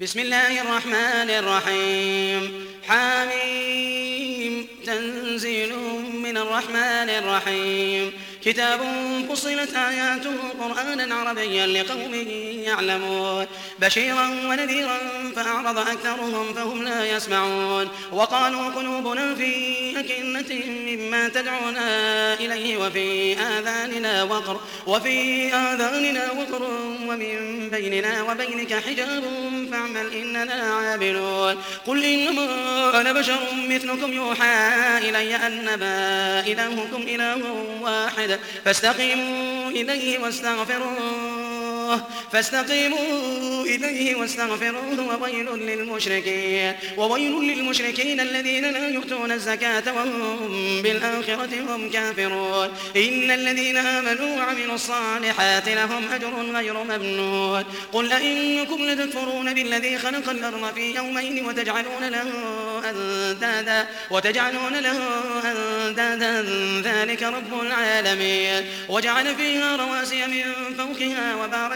بسم الله الرحمن الرحيم. حاميم تنزيل من الرحمن الرحيم. كتاب فصلت آياته قرآنا عربيا لقوم يعلمون. بشيرا ونذيرا فأعرض أكثرهم فهم لا يسمعون. وقالوا قلوبنا في أكنة مما تدعونا إليه وفي آذاننا وقر وفي آذاننا وقر ومن بيننا وبينك حجاب فاعمل إننا عاملون قل إنما أنا بشر مثلكم يوحى إلي أنما إلهكم إله واحد. فاستقيموا إليه واستغفروه. فاستقيموا إليه واستغفروه وويل للمشركين وويل للمشركين الذين لا يؤتون الزكاة وهم بالآخرة هم كافرون. إن الذين آمنوا وعملوا الصالحات لهم أجر غير ممنون. قل أئنكم لتكفرون بالذي خلق الأرض في يومين وتجعلون له أندادا وتجعلون له أندادا. ذلك رب العالمين. وجعل فيها رواسي من فوقها وبارك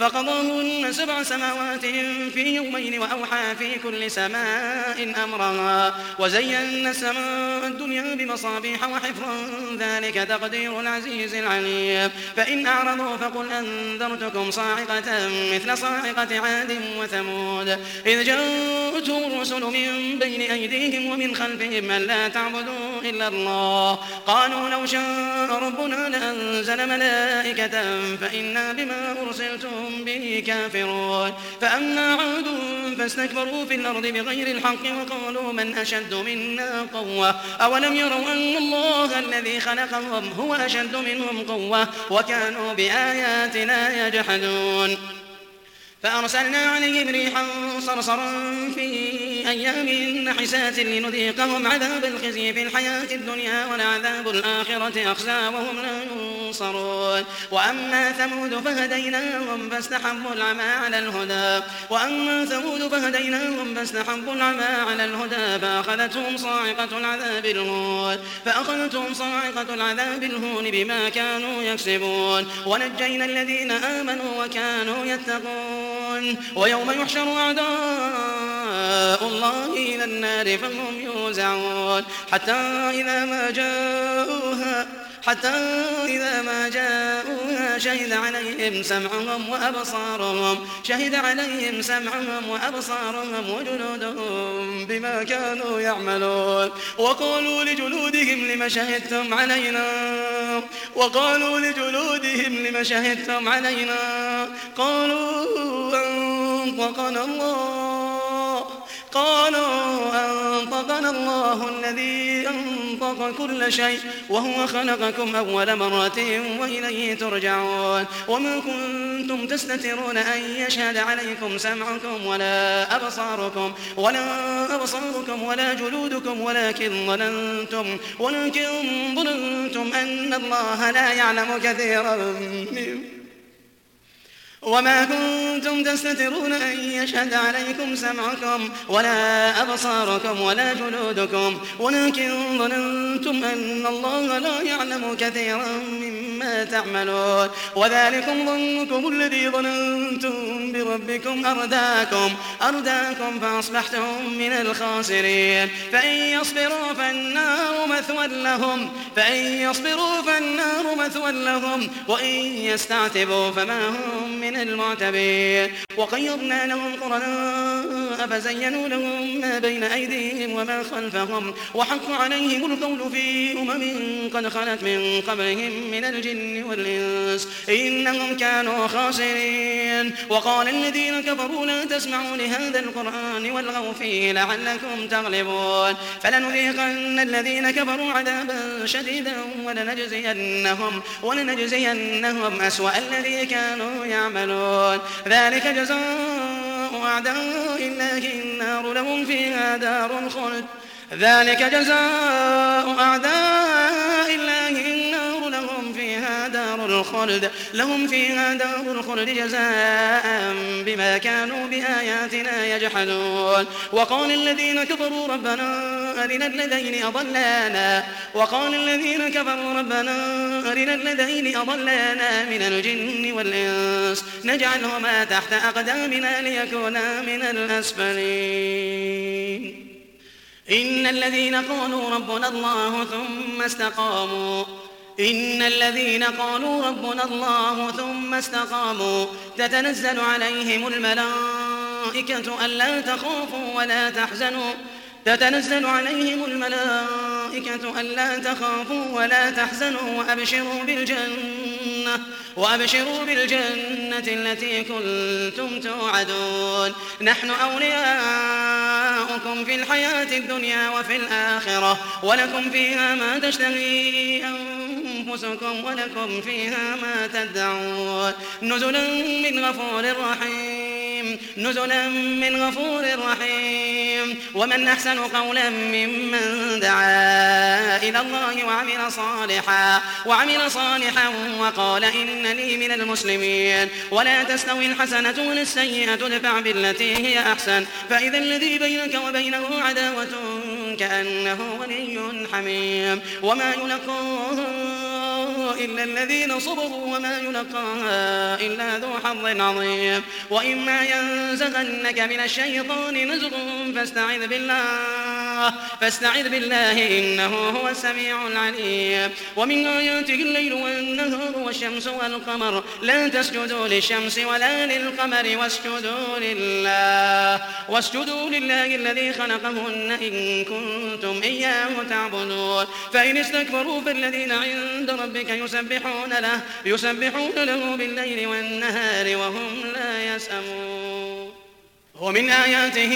فقضاهن سبع سماوات في يومين وأوحى في كل سماء أمرها وزينا السماء الدنيا بمصابيح وحفظا. ذلك تقدير العزيز العليم. فإن أعرضوا فقل أنذرتكم صاعقة مثل صاعقة عاد وثمود. إذ جاءتهم الرسل من بين أيديهم ومن خلفهم أن لا تعبدوا إلا الله. قالوا لو شاء ربنا لأنزل ملائكة فإنا بما أرسلتم به كافرون. فأما عاد فاستكبروا في الأرض بغير الحق وقالوا من أشد منا قوة. أولم يروا أن الله الذي خلقهم هو أشد منهم قوة وكانوا بآياتنا يجحدون. فأرسلنا عليهم ريحا صرصرا في أيام نحسات لنذيقهم عذاب الخزي في الحياة الدنيا ولعذاب الآخرة أخزى وهم لا ينصرون. وأما ثمود فهديناهم فاستحبوا العمى على الهدى. وأما ثمود فهديناهم فاستحبوا العمى على الهدى فأخذتهم صاعقة العذاب الهون. فأخذتهم صاعقة العذاب الهون بما كانوا يكسبون. ونجينا الذين آمنوا وكانوا يتقون. ويوم يحشر أعداء الله إلى النار فهم يوزعون. حتى إذا ما جاءوها حتى إذا ما جاءوها شهد عليهم سمعهم وأبصارهم. شهد عليهم سمعهم وأبصارهم وجلودهم بما كانوا يعملون. وقالوا لجلودهم لم شهدتم علينا؟ وقالوا لجلودهم لم شهدتم علينا؟ قالوا أنطقنا الله قالوا أنطقنا الله الذي أنطق كل شيء وهو خلقكم أول مرة وإليه ترجعون وما كنتم تستترون أن يشهد عليكم سمعكم ولا أبصاركم ولا أبصاركم ولا جلودكم ولكن ظننتم ولكن ظننتم أن الله لا يعلم كثيرا مما وما كنتم تستترون أن يشهد عليكم سمعكم ولا أبصاركم ولا جلودكم ولكن ظننتم أن الله لا يعلم كثيرا مما تعملون وذلكم ظنكم الذي ظننتم بربكم أرداكم أرداكم فأصبحتم من الخاسرين فإن يصبروا فالنار مثوى لهم فإن يصبروا فالنار مثوى لهم وإن يستعتبوا فما هم من من المعتبين وقيضنا لهم قرناء فزينوا لهم ما بين أيديهم وما خلفهم وحق عليهم القول في أمم قد خلت من قبلهم من الجن والإنس إنهم كانوا خاسرين وقال الذين كفروا لا تسمعوا لهذا القرآن والغوا فيه لعلكم تغلبون فلنذيقن الذين كفروا عذابا شديدا ولنجزينهم ولنجزينهم أسوأ الذي كانوا يعملون ذلك جزاء أعداء الله النار لهم فيها دار الخلد. ذلك جزاء أعداء الخلد. لهم فيها دار الخلد جزاء بما كانوا بآياتنا يجحدون. وقال الذين كفروا ربنا أرنا الذين أضلانا. وقال الذين كفروا ربنا أرنا الذين أضلانا من الجن والإنس. نجعلهما تحت أقدامنا ليكونا من الأسفلين. إن الذين قالوا ربنا الله ثم استقاموا إن الذين قالوا ربنا الله ثم استقاموا تتنزل عليهم الملائكة ألا تخافوا ولا تحزنوا. تتنزل عليهم الملائكة ألا تخافوا ولا تحزنوا وأبشروا بالجنة. وأبشروا بالجنة التي كنتم توعدون. نحن أولياؤكم في الحياة الدنيا وفي الآخرة ولكم فيها ما تشتهي أنفسكم ولكم فيها ما تدعون. نزلا من غفور رحيم نزلا من غفور رحيم. ومن أحسن قولا ممن دعا إلى الله وعمل صالحا وعمل صالحا وقال إنني من المسلمين. ولا تستوي الحسنة ولا السيئة ادفع بالتي هي أحسن. فإذا الذي بينك وبينه عداوة كأنه ولي حميم. وما يلقاها إلا الذين صبروا وما يلقاها إلا ذو حظ عظيم. وإما ينزغنك من الشيطان نزغ فاستعذ بالله. فاستعذ بالله إنه هو السميع العليم. ومن آياته الليل والنهار والشمس والقمر. لا تسجدوا للشمس ولا للقمر واسجدوا لله. واسجدوا لله الذي خلقهن إن كنتم إياه تعبدون. فإن استكبروا فالذين عند ربك يسبحون له يسبحون له بالليل والنهار وهم لا يسأمون. ومن آياته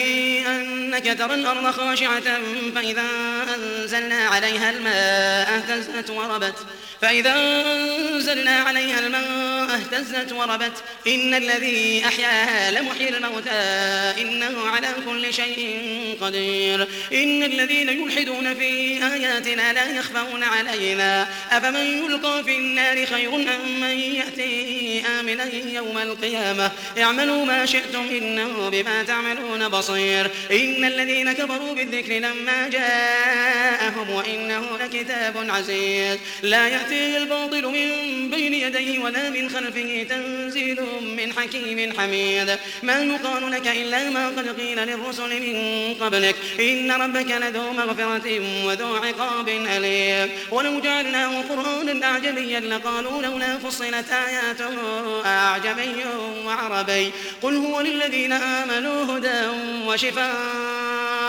أنك ترى الأرض خاشعة فإذا أنزلنا عليها الماء اهتزت وربت. فإذا أنزلنا عليها الماء اهتزت وربت. إن الذي أحياها لمحيي الموتى. إنه على كل شيء قدير. إن الذين يلحدون في آياتنا لا يخفون علينا. أفمن يلقى في النار خير أم من يأتي آمنا يوم القيامة؟ اعملوا ما شئتم إنه بما تعملون بصير. إن الذين كفروا بالذكر لما جاءهم وإنه لكتاب عزيز. لا يأتي يأتيه الباطل من بين يديه ولا من خلفه. تنزيل من حكيم حميد. ما يقال لك إلا ما قد قيل للرسل من قبلك. إن ربك لذو مغفرة وذو عقاب أليم. ولو جعلناه قرآنا أعجميا لقالوا لولا فصلت آياته أعجمي وعربي. قل هو للذين آمنوا هدى وشفاء.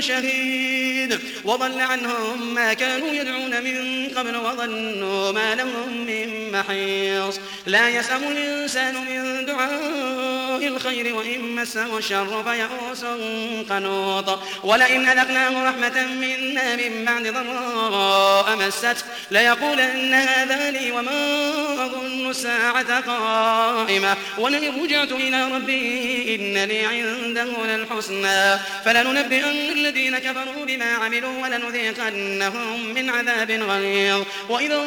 شهيد. وضل عنهم ما كانوا يدعون من قبل وظنوا ما لهم من محيص. لا يسأم الإنسان من دعاء الخير وإن مسه الشر فيئوس قنوط. ولئن أذقناه رحمة منا من بعد ضراء مسته ليقولن هذا لي وما الساعة قائمة. ولئن رجعت إلى ربي إن لي عنده للحسنى. فلننبئن الذين كفروا بما عملوا ولنذيقنهم من عذاب غليظ. وإذا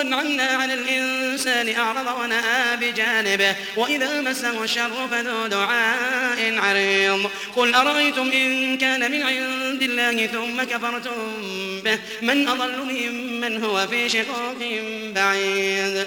أنعمنا على الإنسان أعرض ونأى بجانبه وإذا مسه الشر فذو دعاء عريض. قل أرأيتم إن كان من عند الله ثم كفرتم به؟ من أضل ممن هو في شقاق بعيد.